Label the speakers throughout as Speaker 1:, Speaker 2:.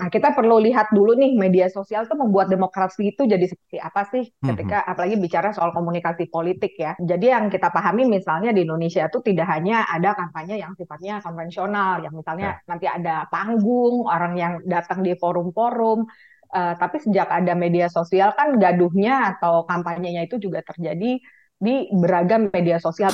Speaker 1: Nah, kita perlu lihat dulu nih media sosial tuh membuat demokrasi itu jadi seperti apa sih ketika apalagi bicara soal komunikasi politik ya. Jadi yang kita pahami misalnya di Indonesia itu tidak hanya ada kampanye yang sifatnya konvensional, yang misalnya ya. nanti ada panggung, orang yang datang di forum-forum, uh, tapi sejak ada media sosial kan gaduhnya atau kampanyenya itu juga terjadi di beragam media sosial.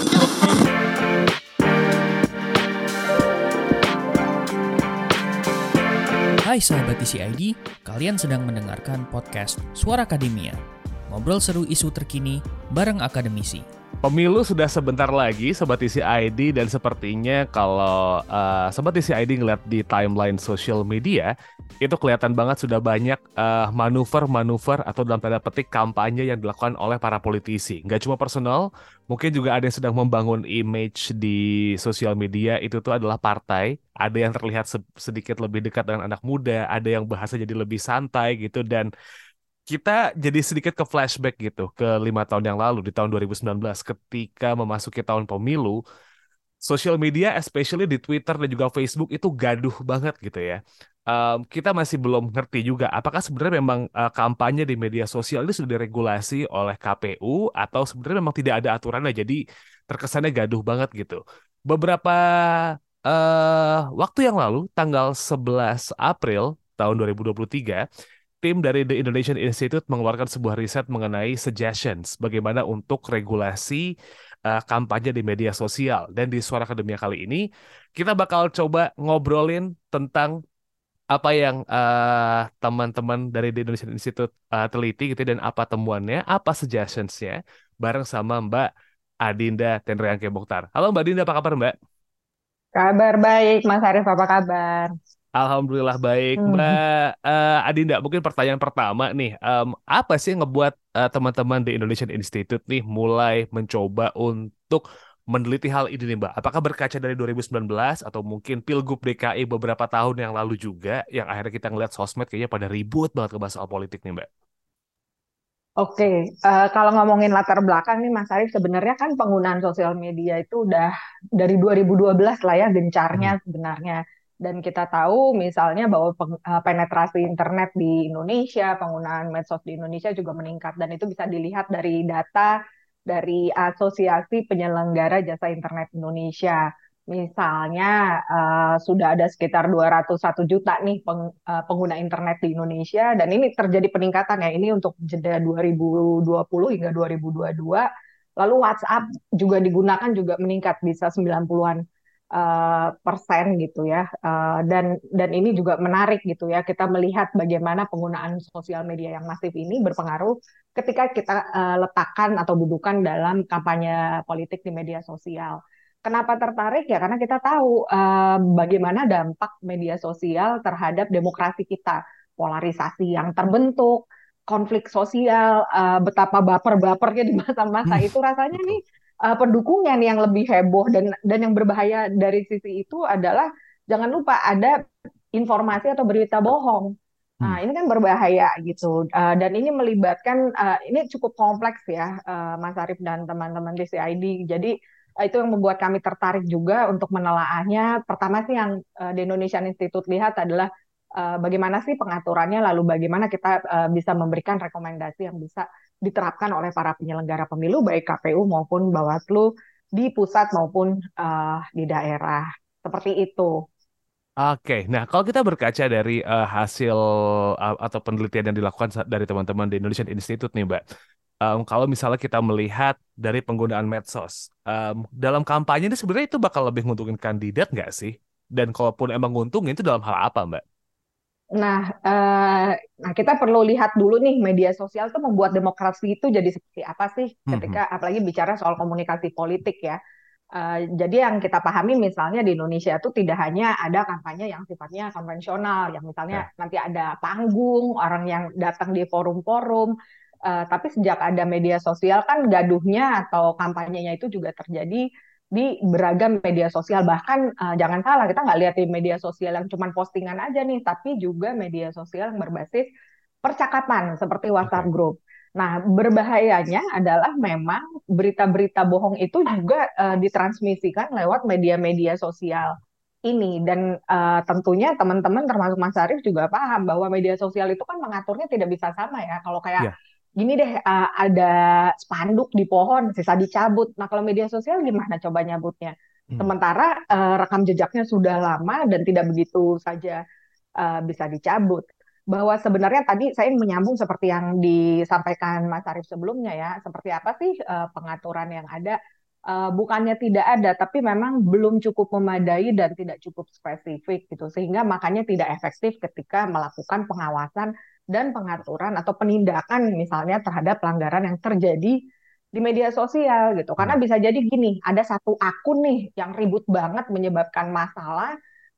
Speaker 2: Hai sahabat TCID, kalian sedang mendengarkan podcast Suara Akademia. Ngobrol seru isu terkini bareng akademisi.
Speaker 3: Pemilu sudah sebentar lagi Sobat TCID dan sepertinya kalau uh, Sobat TCID ngeliat di timeline social media itu kelihatan banget sudah banyak uh, manuver-manuver atau dalam tanda petik kampanye yang dilakukan oleh para politisi. Nggak cuma personal, mungkin juga ada yang sedang membangun image di sosial media itu tuh adalah partai. Ada yang terlihat sedikit lebih dekat dengan anak muda, ada yang bahasa jadi lebih santai gitu dan kita jadi sedikit ke flashback gitu ke lima tahun yang lalu di tahun 2019 ketika memasuki tahun pemilu social media especially di Twitter dan juga Facebook itu gaduh banget gitu ya. Um, kita masih belum ngerti juga apakah sebenarnya memang uh, kampanye di media sosial ini sudah diregulasi oleh KPU atau sebenarnya memang tidak ada aturannya jadi terkesannya gaduh banget gitu. Beberapa uh, waktu yang lalu tanggal 11 April tahun 2023 tim dari The Indonesian Institute mengeluarkan sebuah riset mengenai suggestions bagaimana untuk regulasi uh, kampanye di media sosial. Dan di Suara Akademia kali ini kita bakal coba ngobrolin tentang apa yang uh, teman-teman dari The Indonesian Institute uh, teliti gitu dan apa temuannya, apa suggestionsnya bareng sama Mbak Adinda Tenriangke Mokhtar. Halo Mbak Adinda, apa kabar Mbak?
Speaker 1: Kabar baik, Mas Arief apa kabar?
Speaker 3: Alhamdulillah baik, hmm. Mbak uh, Adinda. Mungkin pertanyaan pertama nih, um, apa sih yang ngebuat uh, teman-teman di Indonesian Institute nih mulai mencoba untuk meneliti hal ini nih, Mbak? Apakah berkaca dari 2019 atau mungkin Pilgub DKI beberapa tahun yang lalu juga, yang akhirnya kita ngeliat sosmed kayaknya pada ribut banget ke soal politik nih, Mbak?
Speaker 1: Oke, uh, kalau ngomongin latar belakang nih Mas Arief, sebenarnya kan penggunaan sosial media itu udah dari 2012 lah ya gencarnya hmm. sebenarnya dan kita tahu misalnya bahwa eh, penetrasi internet di Indonesia, penggunaan medsos di Indonesia juga meningkat dan itu bisa dilihat dari data dari Asosiasi Penyelenggara Jasa Internet Indonesia. Misalnya uh, sudah ada sekitar 201 juta nih peng, uh, pengguna internet di Indonesia dan ini terjadi peningkatan ya ini untuk jeda 2020 hingga 2022. Lalu WhatsApp juga digunakan juga meningkat bisa 90-an uh, persen gitu ya uh, dan dan ini juga menarik gitu ya kita melihat bagaimana penggunaan sosial media yang masif ini berpengaruh ketika kita uh, letakkan atau dudukan dalam kampanye politik di media sosial. Kenapa tertarik ya karena kita tahu uh, bagaimana dampak media sosial terhadap demokrasi kita, polarisasi yang terbentuk, konflik sosial, uh, betapa baper-bapernya di masa-masa hmm. itu rasanya nih uh, pendukungnya nih yang lebih heboh dan dan yang berbahaya dari sisi itu adalah jangan lupa ada informasi atau berita bohong. Nah, hmm. ini kan berbahaya gitu. Uh, dan ini melibatkan uh, ini cukup kompleks ya, uh, Mas Arief dan teman-teman di CID. Jadi uh, itu yang membuat kami tertarik juga untuk menelaahnya. Pertama sih yang uh, di Indonesian Institute lihat adalah uh, bagaimana sih pengaturannya, lalu bagaimana kita uh, bisa memberikan rekomendasi yang bisa diterapkan oleh para penyelenggara pemilu baik KPU maupun Bawaslu di pusat maupun uh, di daerah seperti itu.
Speaker 3: Oke, nah kalau kita berkaca dari uh, hasil uh, atau penelitian yang dilakukan dari teman-teman di Indonesian Institute nih, Mbak, um, kalau misalnya kita melihat dari penggunaan medsos um, dalam kampanye ini sebenarnya itu bakal lebih nguntungin kandidat nggak sih? Dan kalaupun emang nguntungin itu dalam hal apa, Mbak?
Speaker 1: Nah, uh, nah kita perlu lihat dulu nih media sosial tuh membuat demokrasi itu jadi seperti apa sih ketika mm -hmm. apalagi bicara soal komunikasi politik ya. Uh, jadi yang kita pahami misalnya di Indonesia itu tidak hanya ada kampanye yang sifatnya konvensional, yang misalnya yeah. nanti ada panggung, orang yang datang di forum-forum, uh, tapi sejak ada media sosial kan gaduhnya atau kampanyenya itu juga terjadi di beragam media sosial bahkan uh, jangan salah kita nggak lihat di media sosial yang cuma postingan aja nih tapi juga media sosial yang berbasis percakapan seperti WhatsApp Group. Nah berbahayanya adalah memang berita-berita bohong itu juga uh, ditransmisikan lewat media-media sosial ini dan uh, tentunya teman-teman termasuk Mas Arief juga paham bahwa media sosial itu kan mengaturnya tidak bisa sama ya. Kalau kayak yeah. Gini deh uh, ada spanduk di pohon sisa dicabut. Nah kalau media sosial gimana coba nyabutnya? Hmm. Sementara uh, rekam jejaknya sudah lama dan tidak begitu saja uh, bisa dicabut. Bahwa sebenarnya tadi saya menyambung seperti yang disampaikan Mas Arief sebelumnya ya, seperti apa sih uh, pengaturan yang ada uh, bukannya tidak ada, tapi memang belum cukup memadai dan tidak cukup spesifik gitu, sehingga makanya tidak efektif ketika melakukan pengawasan dan pengaturan atau penindakan misalnya terhadap pelanggaran yang terjadi di media sosial gitu. Karena hmm. bisa jadi gini, ada satu akun nih yang ribut banget menyebabkan masalah,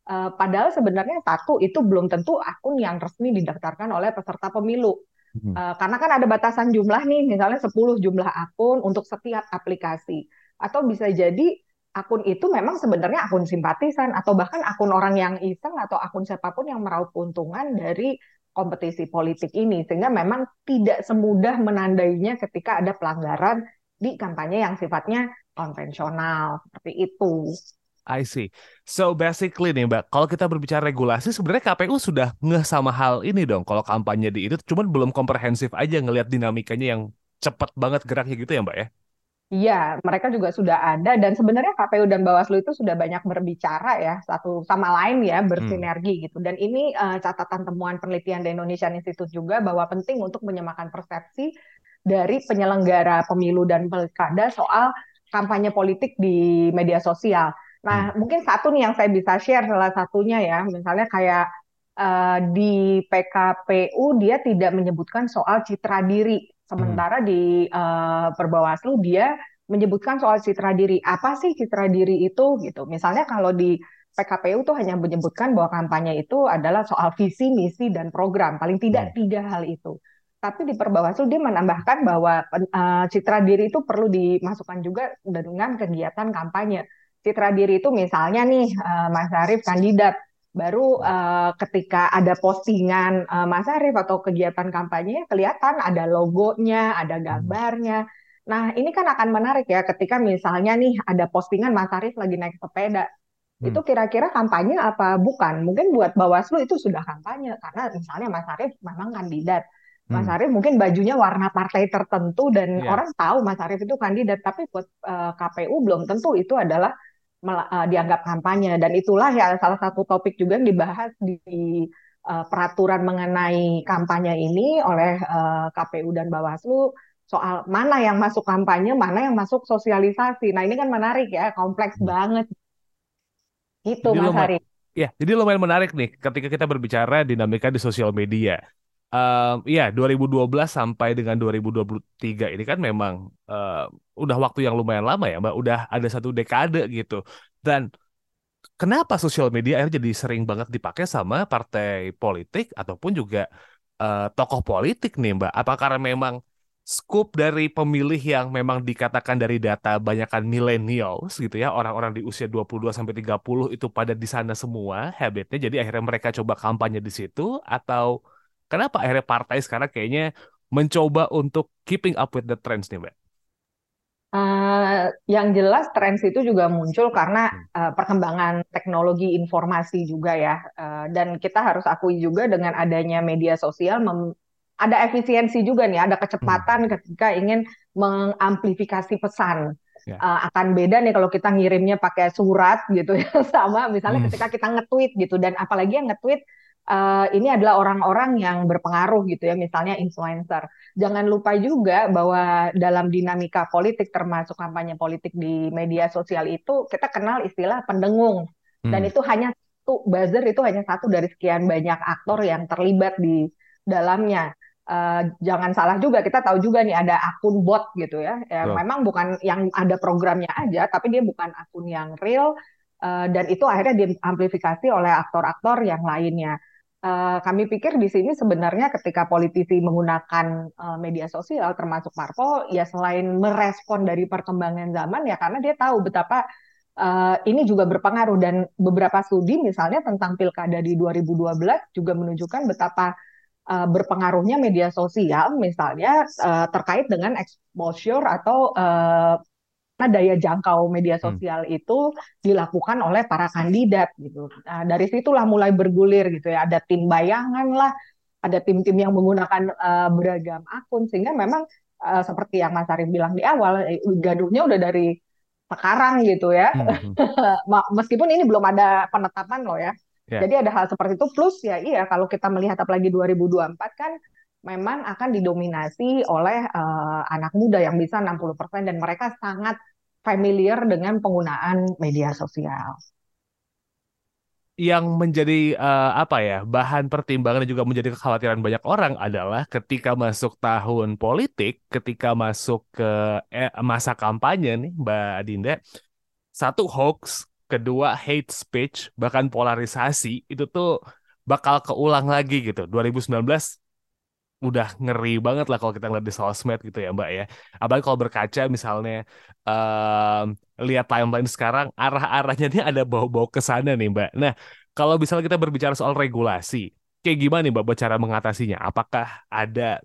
Speaker 1: uh, padahal sebenarnya satu itu belum tentu akun yang resmi didaftarkan oleh peserta pemilu. Hmm. Uh, karena kan ada batasan jumlah nih, misalnya 10 jumlah akun untuk setiap aplikasi atau bisa jadi akun itu memang sebenarnya akun simpatisan atau bahkan akun orang yang iseng atau akun siapa pun yang meraup keuntungan dari kompetisi politik ini sehingga memang tidak semudah menandainya ketika ada pelanggaran di kampanye yang sifatnya konvensional seperti itu.
Speaker 3: I see. So basically nih Mbak, kalau kita berbicara regulasi sebenarnya KPU sudah ngeh sama hal ini dong. Kalau kampanye di itu cuman belum komprehensif aja ngelihat dinamikanya yang cepat banget geraknya gitu ya Mbak ya?
Speaker 1: Iya, mereka juga sudah ada dan sebenarnya KPU dan Bawaslu itu sudah banyak berbicara ya satu sama lain ya hmm. bersinergi hmm. gitu. Dan ini uh, catatan temuan penelitian di Indonesian Institute juga bahwa penting untuk menyamakan persepsi dari penyelenggara pemilu dan pilkada soal kampanye politik di media sosial. Nah, hmm. mungkin satu nih yang saya bisa share salah satunya ya, misalnya kayak uh, di PKPU dia tidak menyebutkan soal citra diri Sementara hmm. di uh, Perbawaslu dia menyebutkan soal citra diri. Apa sih citra diri itu gitu? Misalnya kalau di PKPU tuh hanya menyebutkan bahwa kampanye itu adalah soal visi, misi dan program. Paling tidak hmm. tiga hal itu. Tapi di Perbawaslu dia menambahkan bahwa uh, citra diri itu perlu dimasukkan juga dengan kegiatan kampanye. Citra diri itu misalnya nih uh, Mas Arief kandidat baru uh, ketika ada postingan uh, Mas Arief atau kegiatan kampanye kelihatan ada logonya, ada hmm. gambarnya. Nah, ini kan akan menarik ya ketika misalnya nih ada postingan Mas Arief lagi naik sepeda. Hmm. Itu kira-kira kampanye apa bukan? Mungkin buat Bawaslu itu sudah kampanye karena misalnya Mas Arief memang kandidat. Mas hmm. Arief mungkin bajunya warna partai tertentu dan yeah. orang tahu Mas Arief itu kandidat, tapi buat uh, KPU belum tentu itu adalah uh, dianggap kampanye dan itulah ya salah satu topik juga yang dibahas di uh, peraturan mengenai kampanye ini oleh uh, KPU dan Bawaslu soal mana yang masuk kampanye, mana yang masuk sosialisasi. Nah, ini kan menarik ya, kompleks hmm. banget. Gitu jadi Mas Hari.
Speaker 3: Ya, jadi lumayan menarik nih ketika kita berbicara dinamika di sosial media um, ya 2012 sampai dengan 2023 ini kan memang uh, udah waktu yang lumayan lama ya Mbak, udah ada satu dekade gitu. Dan kenapa sosial media akhirnya jadi sering banget dipakai sama partai politik ataupun juga uh, tokoh politik nih Mbak? Apa karena memang scoop dari pemilih yang memang dikatakan dari data banyakkan millennials gitu ya, orang-orang di usia 22 sampai 30 itu pada di sana semua habitnya jadi akhirnya mereka coba kampanye di situ atau Kenapa akhirnya partai sekarang kayaknya mencoba untuk keeping up with the trends nih, Mbak?
Speaker 1: Uh, yang jelas trends itu juga muncul karena uh, perkembangan teknologi informasi juga ya, uh, dan kita harus akui juga dengan adanya media sosial ada efisiensi juga nih, ada kecepatan hmm. ketika ingin mengamplifikasi pesan. Yeah. Ya. Uh, akan beda nih kalau kita ngirimnya pakai surat gitu ya, sama misalnya hmm. ketika kita nge-tweet gitu, dan apalagi yang nge-tweet uh, ini adalah orang-orang yang berpengaruh gitu ya, misalnya influencer. Jangan lupa juga bahwa dalam dinamika politik termasuk kampanye politik di media sosial itu kita kenal istilah pendengung hmm. dan itu hanya satu buzzer itu hanya satu dari sekian banyak aktor yang terlibat di dalamnya. Uh, jangan salah juga kita tahu juga nih ada akun bot gitu ya, ya oh. memang bukan yang ada programnya aja tapi dia bukan akun yang real uh, dan itu akhirnya diamplifikasi oleh aktor-aktor yang lainnya uh, kami pikir di sini sebenarnya ketika politisi menggunakan uh, media sosial termasuk parpol ya selain merespon dari perkembangan zaman ya karena dia tahu betapa uh, ini juga berpengaruh. Dan beberapa studi misalnya tentang pilkada di 2012 juga menunjukkan betapa uh, berpengaruhnya media sosial misalnya uh, terkait dengan exposure atau uh, daya jangkau media hmm. sosial hmm. itu dilakukan oleh para kandidat gitu. Nah, dari situlah mulai bergulir gitu ya. Ada tim bayangan lah, ada tim-tim yang menggunakan uh, beragam akun sehingga memang uh, seperti yang Mas Arief bilang di awal, gaduhnya udah dari sekarang gitu ya. Hmm. hmm. Meskipun ini belum ada penetapan loh ya. Yeah. Jadi ada hal seperti itu plus ya iya kalau kita melihat apalagi 2024 kan memang akan didominasi oleh uh, anak muda yang bisa 60% dan mereka sangat familiar dengan penggunaan media sosial.
Speaker 3: Yang menjadi uh, apa ya bahan pertimbangan dan juga menjadi kekhawatiran banyak orang adalah ketika masuk tahun politik, ketika masuk ke eh, masa kampanye nih Mbak Dinda, satu hoax kedua hate speech, bahkan polarisasi itu tuh bakal keulang lagi gitu. 2019 udah ngeri banget lah kalau kita ngeliat di sosmed gitu ya Mbak ya. Apalagi kalau berkaca misalnya um, lihat timeline sekarang arah-arahnya ini ada bau-bau ke sana nih Mbak. Nah, kalau misalnya kita berbicara soal regulasi, kayak gimana nih Mbak buat cara mengatasinya? Apakah ada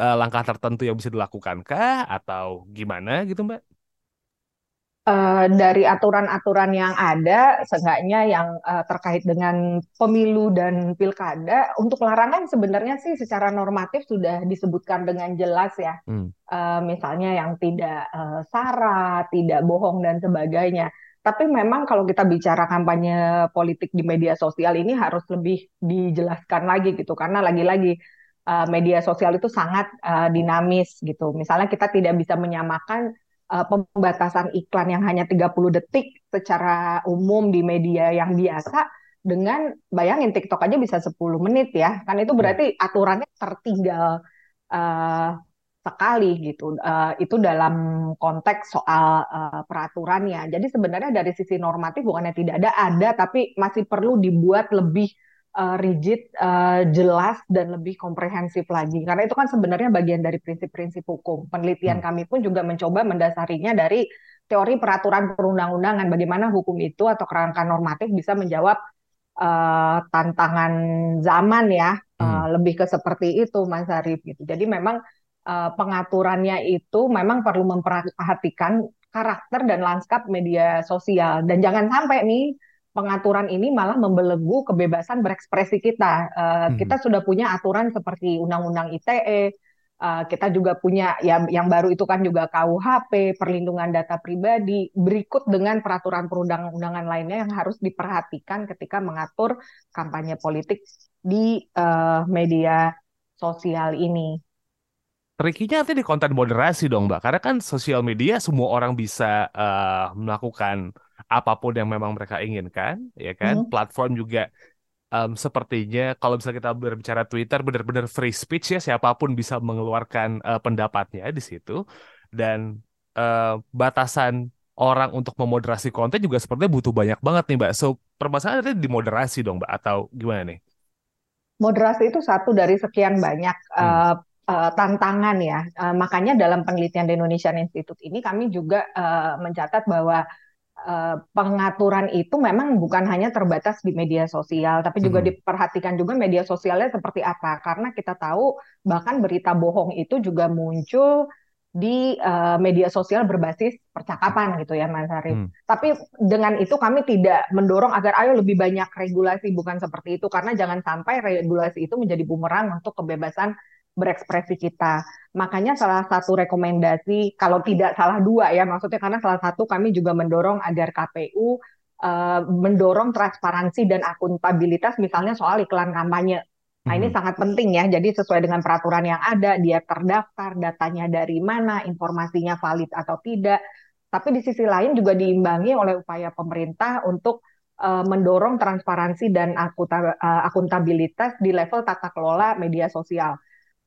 Speaker 3: uh, langkah tertentu yang bisa dilakukan kah atau gimana gitu Mbak?
Speaker 1: Uh, dari aturan-aturan yang ada, seenggaknya yang uh, terkait dengan pemilu dan pilkada, untuk larangan sebenarnya sih secara normatif sudah disebutkan dengan jelas ya. Hmm. Uh, misalnya yang tidak uh, sara, tidak bohong dan sebagainya. Tapi memang kalau kita bicara kampanye politik di media sosial ini harus lebih dijelaskan lagi gitu, karena lagi-lagi media sosial itu sangat uh, dinamis gitu. Misalnya kita tidak bisa menyamakan uh, pembatasan iklan yang hanya 30 detik secara umum di media yang biasa dengan bayangin TikTok aja bisa 10 menit ya. Kan itu berarti ya. aturannya tertinggal uh, sekali gitu. Uh, itu dalam konteks soal uh, peraturannya. Jadi sebenarnya dari sisi normatif bukannya tidak ada, ada tapi masih perlu dibuat lebih uh, rigid, uh, jelas dan lebih komprehensif lagi. Karena itu kan sebenarnya bagian dari prinsip-prinsip hukum. Penelitian hmm. kami pun juga mencoba mendasarinya dari teori peraturan perundang-undangan. Bagaimana hukum itu atau kerangka normatif bisa menjawab uh, tantangan zaman ya. Hmm. Uh, lebih ke seperti itu, Mas Arif. Gitu. Jadi memang uh, pengaturannya itu memang perlu memperhatikan karakter dan lanskap media sosial. Dan jangan sampai nih pengaturan ini malah membelenggu kebebasan berekspresi kita. Uh, hmm. Kita sudah punya aturan seperti Undang-Undang ITE, uh, kita juga punya ya yang baru itu kan juga KUHP, perlindungan data pribadi, berikut dengan peraturan perundang-undangan lainnya yang harus diperhatikan ketika mengatur kampanye politik di uh, media sosial ini.
Speaker 3: Trikinya nanti di konten moderasi dong, Mbak. Karena kan sosial media semua orang bisa uh, melakukan apa pun yang memang mereka inginkan, ya kan? Hmm. Platform juga um, sepertinya kalau misalnya kita berbicara Twitter benar-benar free speech ya siapa pun bisa mengeluarkan uh, pendapatnya di situ dan uh, batasan orang untuk memoderasi konten juga sepertinya butuh banyak banget nih Mbak. So permasalahannya di moderasi dong Mbak atau gimana nih?
Speaker 1: Moderasi itu satu dari sekian banyak hmm. uh, uh, tantangan ya. Uh, makanya dalam penelitian di Indonesian Institute ini kami juga uh, mencatat bahwa Eh, pengaturan itu memang bukan hanya terbatas di media sosial, tapi juga hmm. diperhatikan juga media sosialnya seperti apa. Karena kita tahu bahkan berita bohong itu juga muncul di uh, media sosial berbasis percakapan gitu ya Mas Arif. Hmm. Tapi dengan itu kami tidak mendorong agar ayo lebih banyak regulasi bukan seperti itu karena jangan sampai regulasi itu menjadi bumerang untuk kebebasan berekspresi kita. Makanya salah satu rekomendasi, kalau tidak salah dua ya, maksudnya karena salah satu kami juga mendorong agar KPU uh, eh, mendorong transparansi dan akuntabilitas misalnya soal iklan kampanye. Nah ini hmm. sangat penting ya, jadi sesuai dengan peraturan yang ada, dia terdaftar, datanya dari mana, informasinya valid atau tidak. Tapi di sisi lain juga diimbangi oleh upaya pemerintah untuk uh, mendorong transparansi dan eh, akuntabilitas di level tata kelola media sosial.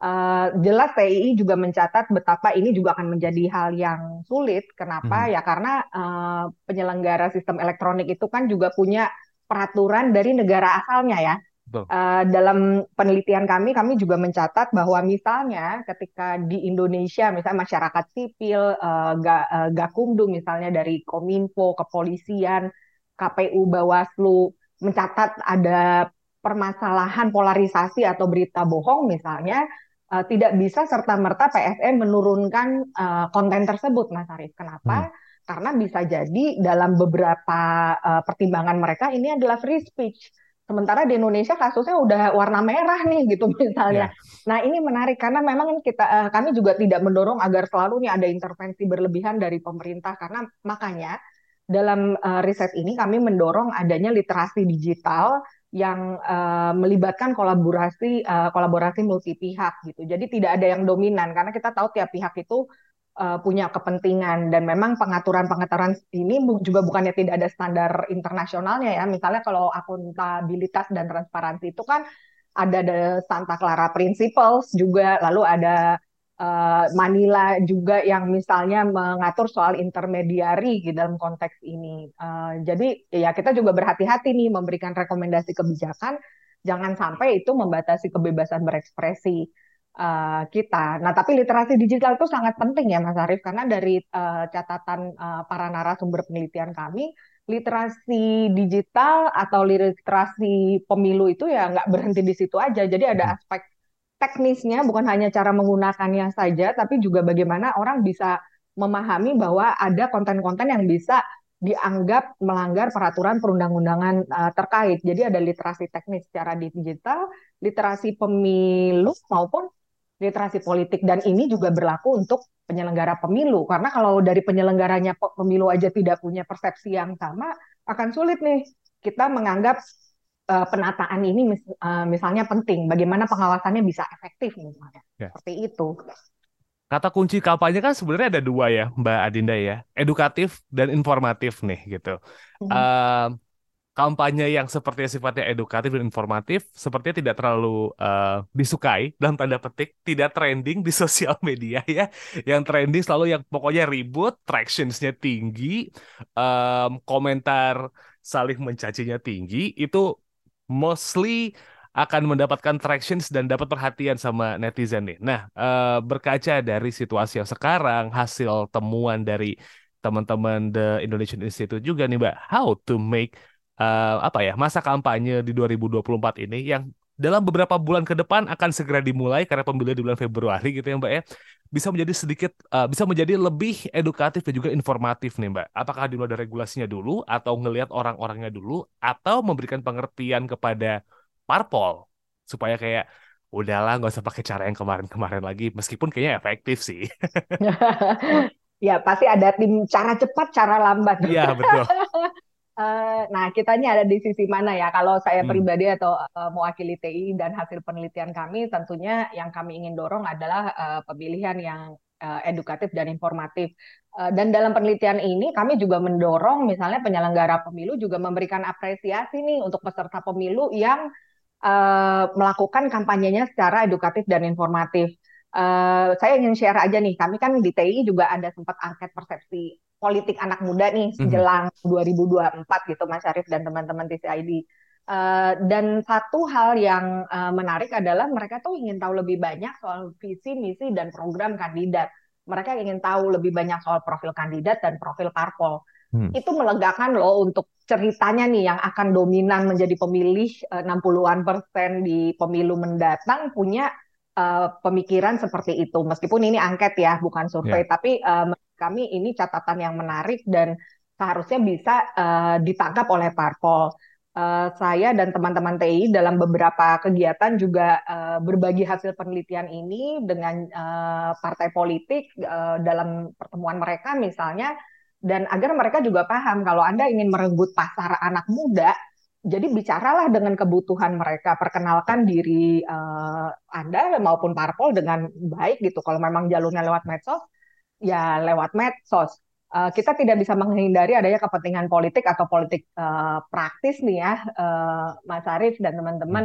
Speaker 1: Uh, jelas TII juga mencatat betapa ini juga akan menjadi hal yang sulit. Kenapa? Hmm. Ya karena uh, penyelenggara sistem elektronik itu kan juga punya peraturan dari negara asalnya ya. Uh, dalam penelitian kami, kami juga mencatat bahwa misalnya ketika di Indonesia, misalnya masyarakat sipil, uh, uh, Gakumdu misalnya dari Kominfo, kepolisian, KPU, Bawaslu mencatat ada permasalahan polarisasi atau berita bohong misalnya, uh, tidak bisa serta merta PSE menurunkan uh, konten tersebut, Mas Arief. Kenapa? Hmm. Karena bisa jadi dalam beberapa uh, pertimbangan mereka ini adalah free speech. Sementara di Indonesia kasusnya udah warna merah nih gitu misalnya. Yeah. Nah ini menarik karena memang kita uh, kami juga tidak mendorong agar selalu nih ada intervensi berlebihan dari pemerintah karena makanya dalam uh, riset ini kami mendorong adanya literasi digital yang uh, melibatkan kolaborasi uh, kolaborasi multi pihak gitu. Jadi tidak ada yang dominan karena kita tahu tiap pihak itu uh, punya kepentingan dan memang pengaturan-pengaturan ini juga bukannya tidak ada standar internasionalnya ya. Misalnya kalau akuntabilitas dan transparansi itu kan ada the Santa Clara Principles juga, lalu ada uh, Manila juga yang misalnya mengatur soal intermediari di dalam konteks ini. Uh, jadi ya kita juga berhati-hati nih memberikan rekomendasi kebijakan, jangan sampai itu membatasi kebebasan berekspresi uh, kita. Nah, tapi literasi digital itu sangat penting ya Mas Arief, karena dari uh, catatan uh, para narasumber penelitian kami, literasi digital atau literasi pemilu itu ya nggak berhenti di situ aja. Jadi ada hmm. aspek teknisnya bukan hanya cara menggunakannya saja, tapi juga bagaimana orang bisa memahami bahwa ada konten-konten yang bisa dianggap melanggar peraturan perundang-undangan uh, terkait. Jadi ada literasi teknis secara digital, literasi pemilu maupun literasi politik dan ini juga berlaku untuk penyelenggara pemilu karena kalau dari penyelenggaranya pemilu aja tidak punya persepsi yang sama akan sulit nih kita menganggap uh, penataan ini mis, uh, misalnya penting, bagaimana pengawasannya bisa efektif misalnya, ya. seperti itu.
Speaker 3: Kata kunci kampanye kan sebenarnya ada dua ya, Mbak Adinda ya, edukatif dan informatif nih gitu. Hmm. Uh, kampanye yang seperti sifatnya edukatif dan informatif sepertinya tidak terlalu uh, disukai dalam tanda petik tidak trending di sosial media ya yang trending selalu yang pokoknya ribut tractionsnya tinggi um, komentar saling mencacinya tinggi itu mostly akan mendapatkan tractions dan dapat perhatian sama netizen nih. Nah, uh, berkaca dari situasi yang sekarang, hasil temuan dari teman-teman The Indonesian Institute juga nih, Mbak, how to make uh, apa ya masa kampanye di 2024 ini yang dalam beberapa bulan ke depan akan segera dimulai karena pemilu di bulan Februari gitu ya Mbak ya bisa menjadi sedikit uh, bisa menjadi lebih edukatif dan juga informatif nih Mbak. Apakah dimulai dari regulasinya dulu atau ngelihat orang-orangnya dulu atau memberikan pengertian kepada parpol supaya kayak udahlah nggak usah pakai cara yang kemarin-kemarin lagi meskipun kayaknya efektif sih.
Speaker 1: ya pasti ada tim cara cepat cara lambat.
Speaker 3: Iya betul.
Speaker 1: Uh, nah, kita ini ada di sisi mana ya? Kalau saya hmm. pribadi atau uh, mewakili TI dan hasil penelitian kami, tentunya yang kami ingin dorong adalah uh, pemilihan yang uh, edukatif dan informatif. Uh, dan dalam penelitian ini, kami juga mendorong, misalnya penyelenggara pemilu juga memberikan apresiasi nih untuk peserta pemilu yang uh, melakukan kampanyenya secara edukatif dan informatif. Uh, saya ingin share aja nih, kami kan di TI juga ada sempat angket persepsi politik anak muda nih jelang mm -hmm. 2024 gitu Mas Arif dan teman-teman TCID. Uh, eh, dan satu hal yang uh, menarik adalah mereka tuh ingin tahu lebih banyak soal visi, misi, dan program kandidat. Mereka ingin tahu lebih banyak soal profil kandidat dan profil parpol. Hmm. Itu melegakan loh untuk ceritanya nih yang akan dominan menjadi pemilih uh, 60-an persen di pemilu mendatang punya uh, pemikiran seperti itu. Meskipun ini angket ya, bukan survei, yeah. tapi uh, kami ini catatan yang menarik dan seharusnya bisa uh, ditangkap oleh parpol. Uh, saya dan teman-teman TI dalam beberapa kegiatan juga uh, berbagi hasil penelitian ini dengan uh, partai politik uh, dalam pertemuan mereka misalnya dan agar mereka juga paham kalau Anda ingin merenggut pasar anak muda jadi bicaralah dengan kebutuhan mereka perkenalkan diri uh, Anda maupun parpol dengan baik gitu kalau memang jalurnya lewat medsos ya lewat medsos. Uh, kita tidak bisa menghindari adanya kepentingan politik atau politik uh, praktis nih ya, uh, Mas Arief dan teman-teman.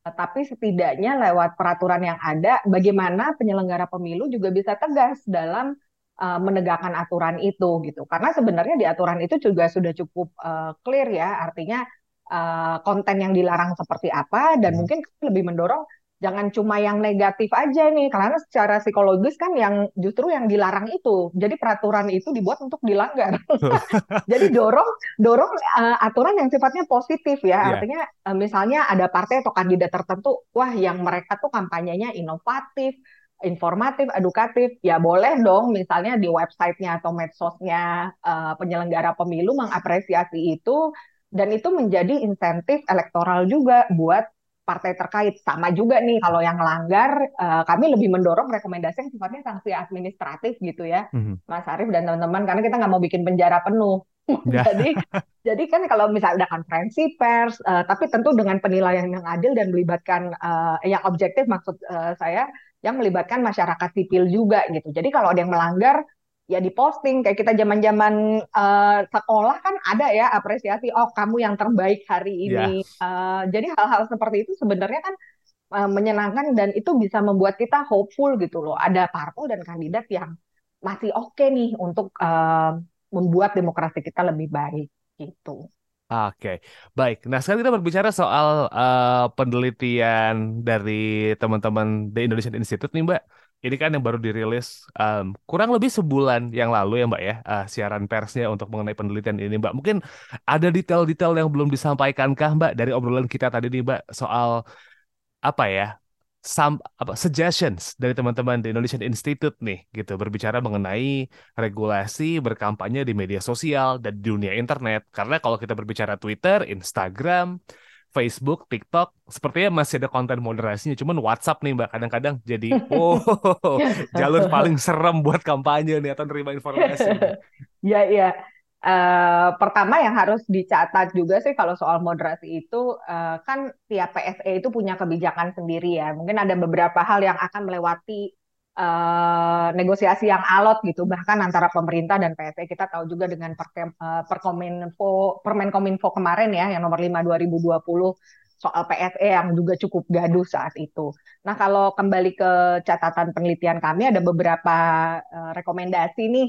Speaker 1: Uh, tapi setidaknya lewat peraturan yang ada, bagaimana penyelenggara pemilu juga bisa tegas dalam uh, menegakkan aturan itu gitu. Karena sebenarnya di aturan itu juga sudah cukup uh, clear ya, artinya uh, konten yang dilarang seperti apa dan hmm. mungkin lebih mendorong jangan cuma yang negatif aja nih karena secara psikologis kan yang justru yang dilarang itu. Jadi peraturan itu dibuat untuk dilanggar. Jadi dorong dorong uh, aturan yang sifatnya positif ya. Yeah. artinya uh, misalnya ada partai atau kandidat tertentu wah yang mereka tuh kampanyenya inovatif informatif, edukatif, ya boleh dong. Misalnya di websitenya atau medsosnya uh, penyelenggara pemilu mengapresiasi itu dan itu menjadi insentif elektoral juga buat partai terkait. Sama juga nih kalau yang langgar, uh, kami lebih mendorong rekomendasi yang sifatnya sanksi administratif gitu ya, mm-hmm. Mas Arief dan teman-teman, karena kita nggak mau bikin penjara penuh. Yeah. jadi, jadi kan kalau misalnya ada konferensi pers, uh, tapi tentu dengan penilaian yang adil dan melibatkan uh, yang objektif maksud uh, saya, yang melibatkan masyarakat sipil juga gitu. Jadi kalau ada yang melanggar, ya diposting kayak kita zaman-zaman uh, sekolah kan ada ya apresiasi oh kamu yang terbaik hari ini yeah. uh, jadi hal-hal seperti itu sebenarnya kan uh, menyenangkan dan itu bisa membuat kita hopeful gitu loh ada parpol dan kandidat yang masih oke okay nih untuk uh, membuat demokrasi kita lebih baik gitu.
Speaker 3: Oke, okay. baik. Nah, sekarang kita berbicara soal uh, penelitian dari teman-teman The Indonesian Institute nih, Mbak ini kan yang baru dirilis um, kurang lebih sebulan yang lalu ya Mbak ya uh, siaran persnya untuk mengenai penelitian ini Mbak. Mungkin ada detail-detail yang belum disampaikan kah Mbak dari obrolan kita tadi nih Mbak soal apa ya some apa suggestions dari teman-teman di Indonesian Institute nih gitu berbicara mengenai regulasi berkampanye di media sosial dan di dunia internet karena kalau kita berbicara Twitter, Instagram, Facebook, TikTok, sepertinya masih ada konten moderasinya. Cuman WhatsApp nih Mbak, kadang-kadang jadi, oh, jalur paling serem buat kampanye nih atau nerima informasi.
Speaker 1: Iya, iya. Uh, pertama yang harus dicatat juga sih kalau soal moderasi itu uh, kan tiap PSE itu punya kebijakan sendiri ya. Mungkin ada beberapa hal yang akan melewati uh, negosiasi yang alot gitu bahkan antara pemerintah dan PSE kita tahu juga dengan Perkem, uh, Perkominfo Permenkominfo kemarin ya yang nomor 5 2020 soal PSE yang juga cukup gaduh saat itu. Nah, kalau kembali ke catatan penelitian kami ada beberapa uh, rekomendasi nih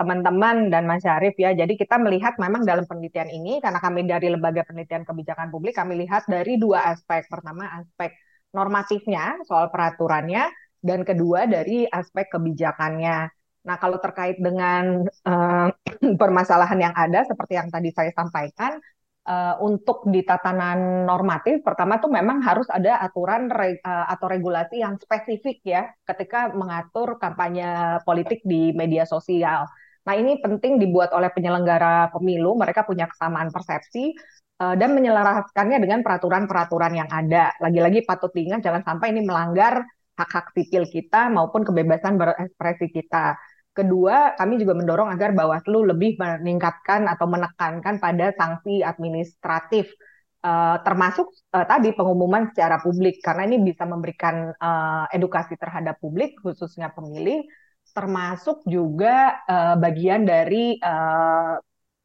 Speaker 1: teman-teman uh, dan Mas Syarif ya. Jadi kita melihat memang dalam penelitian ini karena kami dari lembaga penelitian kebijakan publik kami lihat dari dua aspek. Pertama aspek normatifnya soal peraturannya dan kedua dari aspek kebijakannya. Nah, kalau terkait dengan uh, permasalahan yang ada seperti yang tadi saya sampaikan, uh, untuk di tatanan normatif, pertama tuh memang harus ada aturan re, uh, atau regulasi yang spesifik ya ketika mengatur kampanye politik di media sosial. Nah, ini penting dibuat oleh penyelenggara pemilu, mereka punya kesamaan persepsi dan menyelaraskannya dengan peraturan-peraturan yang ada. Lagi-lagi patut diingat jangan sampai ini melanggar hak-hak sipil kita maupun kebebasan berekspresi kita. Kedua, kami juga mendorong agar Bawaslu lebih meningkatkan atau menekankan pada sanksi administratif uh, termasuk uh, tadi pengumuman secara publik karena ini bisa memberikan uh, edukasi terhadap publik khususnya pemilih termasuk juga uh, bagian dari uh,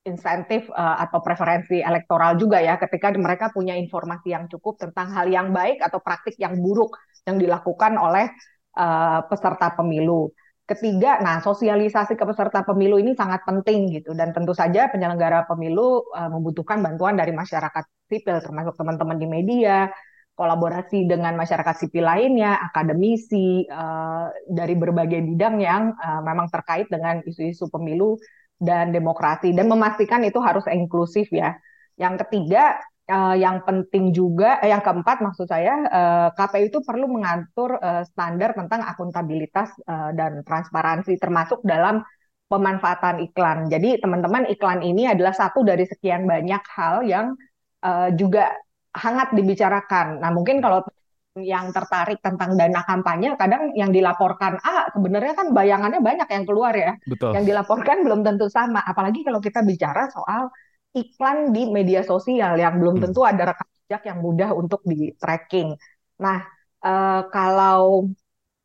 Speaker 1: insentif uh, atau preferensi elektoral juga ya ketika mereka punya informasi yang cukup tentang hal yang baik atau praktik yang buruk yang dilakukan oleh uh, peserta pemilu. Ketiga, nah sosialisasi ke peserta pemilu ini sangat penting gitu dan tentu saja penyelenggara pemilu uh, membutuhkan bantuan dari masyarakat sipil termasuk teman-teman di media, kolaborasi dengan masyarakat sipil lainnya, akademisi uh, dari berbagai bidang yang uh, memang terkait dengan isu-isu pemilu dan demokrasi dan memastikan itu harus inklusif ya. Yang ketiga uh, yang penting juga, eh, yang keempat maksud saya, eh, KPU itu perlu mengatur uh, standar tentang akuntabilitas uh, dan transparansi termasuk dalam pemanfaatan iklan. Jadi teman-teman iklan ini adalah satu dari sekian banyak hal yang uh, juga hangat dibicarakan. Nah mungkin kalau yang tertarik tentang dana kampanye, kadang yang dilaporkan ah sebenarnya kan bayangannya banyak yang keluar ya. Betul. Yang dilaporkan belum tentu sama. Apalagi kalau kita bicara soal iklan di media sosial yang belum hmm. tentu ada rekam jejak yang mudah untuk di tracking. Nah, uh, kalau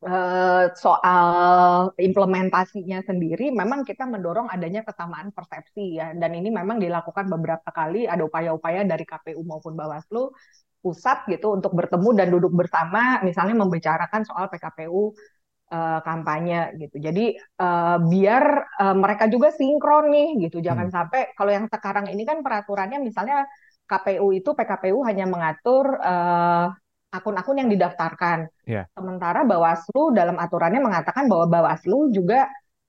Speaker 1: uh, soal implementasinya sendiri, memang kita mendorong adanya kesamaan persepsi ya, dan ini memang dilakukan beberapa kali ada upaya-upaya dari KPU maupun Bawaslu pusat gitu untuk bertemu dan duduk bersama misalnya membicarakan soal PKPU uh, eh, kampanye gitu. Jadi uh, biar uh, mereka juga sinkron nih gitu. Jangan hmm. sampai kalau yang sekarang ini kan peraturannya misalnya KPU itu PKPU hanya mengatur uh, akun-akun yang didaftarkan.
Speaker 3: Yeah.
Speaker 1: Sementara Bawaslu dalam aturannya mengatakan bahwa Bawaslu juga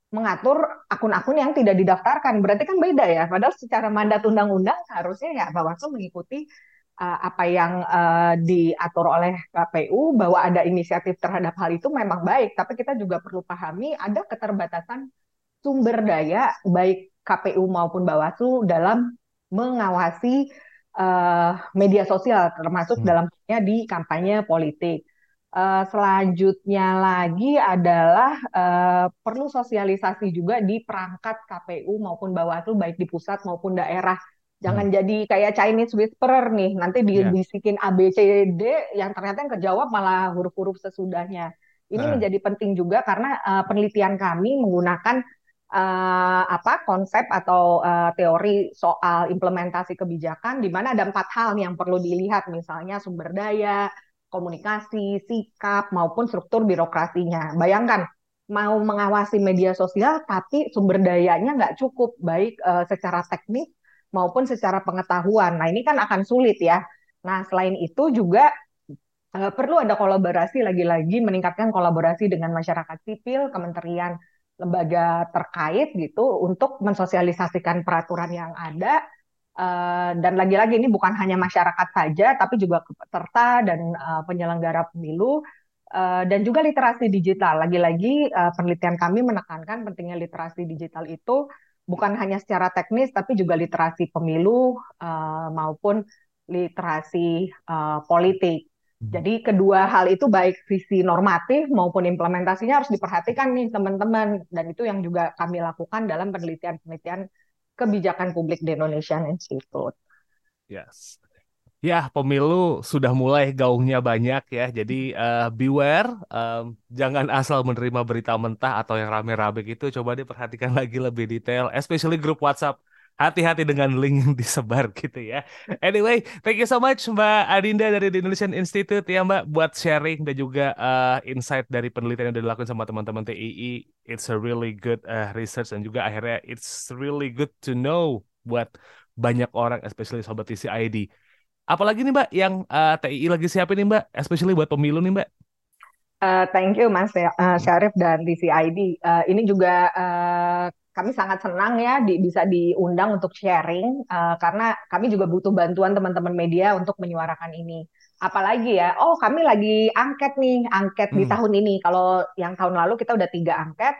Speaker 1: mengatur akun-akun yang tidak didaftarkan. Berarti kan beda ya. Padahal secara mandat undang-undang harusnya ya Bawaslu mengikuti uh, apa yang uh, diatur oleh KPU bahwa ada inisiatif terhadap hal itu memang baik. Tapi kita juga perlu pahami ada keterbatasan sumber daya baik KPU maupun Bawaslu dalam mengawasi uh, media sosial termasuk hmm. dalamnya di kampanye politik. Uh, selanjutnya lagi adalah uh, perlu sosialisasi juga di perangkat KPU maupun Bawaslu baik di pusat maupun daerah. Jangan hmm. jadi kayak Chinese whisperer nih, nanti dibisikin yeah. A B C D yang ternyata yang kejawab malah huruf-huruf sesudahnya. Ini uh. menjadi penting juga karena uh, penelitian kami menggunakan uh, apa konsep atau uh, teori soal implementasi kebijakan di mana ada empat hal yang perlu dilihat misalnya sumber daya, komunikasi, sikap, maupun struktur birokrasinya. Bayangkan, mau mengawasi media sosial, tapi sumber dayanya nggak cukup, baik uh, secara teknis maupun secara pengetahuan. Nah, ini kan akan sulit ya. Nah, selain itu juga uh, perlu ada kolaborasi, lagi-lagi meningkatkan kolaborasi dengan masyarakat sipil, kementerian, lembaga terkait gitu, untuk mensosialisasikan peraturan yang ada, Uh, dan lagi-lagi ini bukan hanya masyarakat saja, tapi juga peserta dan uh, penyelenggara pemilu uh, dan juga literasi digital. Lagi-lagi penelitian kami menekankan pentingnya literasi digital itu bukan hanya secara teknis, tapi juga literasi pemilu uh, maupun literasi uh, politik. Hmm. Jadi kedua hal itu baik visi normatif maupun implementasinya harus diperhatikan nih teman-teman dan itu yang juga kami lakukan dalam penelitian-penelitian kebijakan publik di Indonesian Institute.
Speaker 3: Yes. Ya, pemilu sudah mulai gaungnya banyak ya. Jadi uh, beware, um, jangan asal menerima berita mentah atau yang rame-rame gitu. Coba diperhatikan lagi lebih detail, especially grup WhatsApp hati-hati dengan link yang disebar gitu ya. Anyway, thank you so much Mbak Adinda dari The Indonesian Institute ya Mbak buat sharing dan juga uh, insight dari penelitian yang dilakukan sama teman-teman TII. It's a really good uh, research dan juga akhirnya it's really good to know buat banyak orang, especially sobat TCID. Apalagi nih Mbak yang uh, TII lagi siapin nih Mbak, especially buat pemilu nih Mbak.
Speaker 1: Uh, thank you Mas uh, Syarif dan TCID. Uh, ini juga uh, kami sangat senang ya di, bisa diundang untuk sharing uh, karena kami juga butuh bantuan teman-teman media untuk menyuarakan ini. Apalagi ya, oh kami lagi angket nih, angket hmm. di tahun ini. Kalau yang tahun lalu kita udah tiga angket,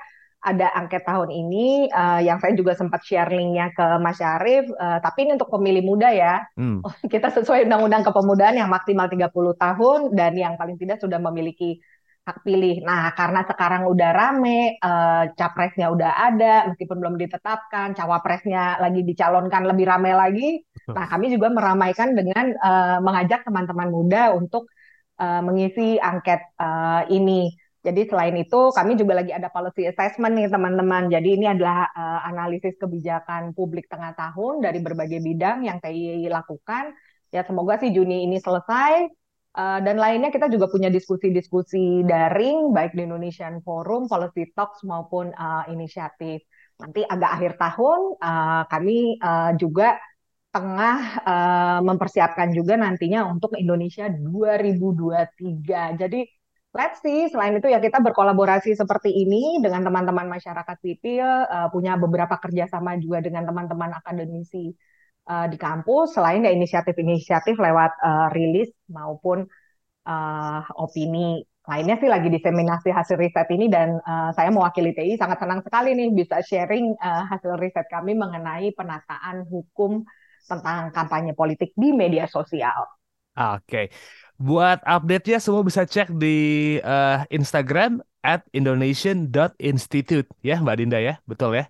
Speaker 1: ada angket tahun ini uh, yang saya juga sempat share linknya ke Mas Syarif, uh, tapi ini untuk pemilih muda ya. Hmm. Oh, kita sesuai undang-undang kepemudaan yang maksimal 30 tahun dan yang paling tidak sudah memiliki hak pilih. Nah, karena sekarang udah rame, uh, capresnya udah ada, meskipun belum ditetapkan, cawapresnya lagi dicalonkan lebih rame lagi. Nah, kami juga meramaikan dengan uh, mengajak teman-teman muda untuk uh, mengisi angket uh, ini. Jadi selain itu, kami juga lagi ada policy assessment nih teman-teman. Jadi ini adalah uh, analisis kebijakan publik tengah tahun dari berbagai bidang yang TI lakukan. Ya semoga sih Juni ini selesai Uh, dan lainnya kita juga punya diskusi-diskusi daring baik di Indonesian Forum, Policy Talks maupun uh, inisiatif. Nanti agak akhir tahun uh, kami uh, juga tengah uh, mempersiapkan juga nantinya untuk Indonesia 2023. Jadi let's see. Selain itu ya kita berkolaborasi seperti ini dengan teman-teman masyarakat sipil, uh, punya beberapa kerjasama juga dengan teman-teman akademisi uh, di kampus selain ya inisiatif-inisiatif lewat uh, rilis maupun uh, opini lainnya sih lagi diseminasi hasil riset ini dan uh, saya mewakili TI sangat senang sekali nih bisa sharing uh, hasil riset kami mengenai penataan hukum tentang kampanye politik di media sosial.
Speaker 3: Oke, okay. Buat update-nya semua bisa cek di uh, Instagram at indonesian.institute ya Mbak Dinda ya, betul ya?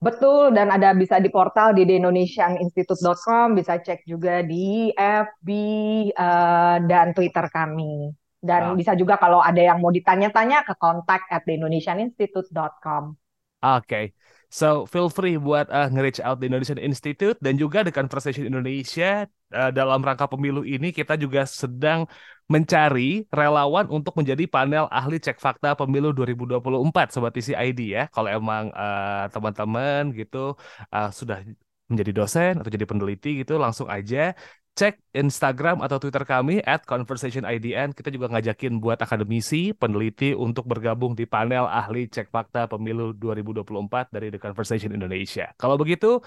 Speaker 1: Betul, dan ada bisa di portal di indonesianinstitute.com, bisa cek juga di FB uh, eh, dan Twitter kami. Dan oh. bisa juga kalau ada yang mau ditanya-tanya ke kontak at theindonesianinstitute.com.
Speaker 3: Oke, okay. So feel free buat uh, nge-reach out di Indonesian Institute dan juga di Conversation Indonesia uh, dalam rangka pemilu ini kita juga sedang mencari relawan untuk menjadi panel ahli cek fakta pemilu 2024 sobat TCID ya. Kalau emang uh, teman-teman gitu uh, sudah menjadi dosen atau jadi peneliti gitu langsung aja cek Instagram atau Twitter kami at conversationidn. Kita juga ngajakin buat akademisi, peneliti untuk bergabung di panel ahli cek fakta pemilu 2024 dari The Conversation Indonesia. Kalau begitu,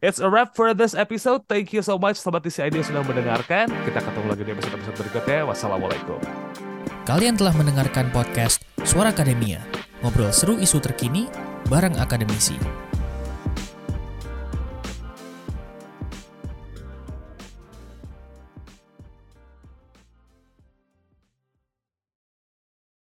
Speaker 3: it's a wrap for this episode. Thank you so much Sobat TCID yang sudah mendengarkan. Kita ketemu lagi di episode-episode berikutnya. Wassalamualaikum.
Speaker 2: Kalian telah mendengarkan podcast Suara Akademia. Ngobrol seru isu terkini bareng akademisi.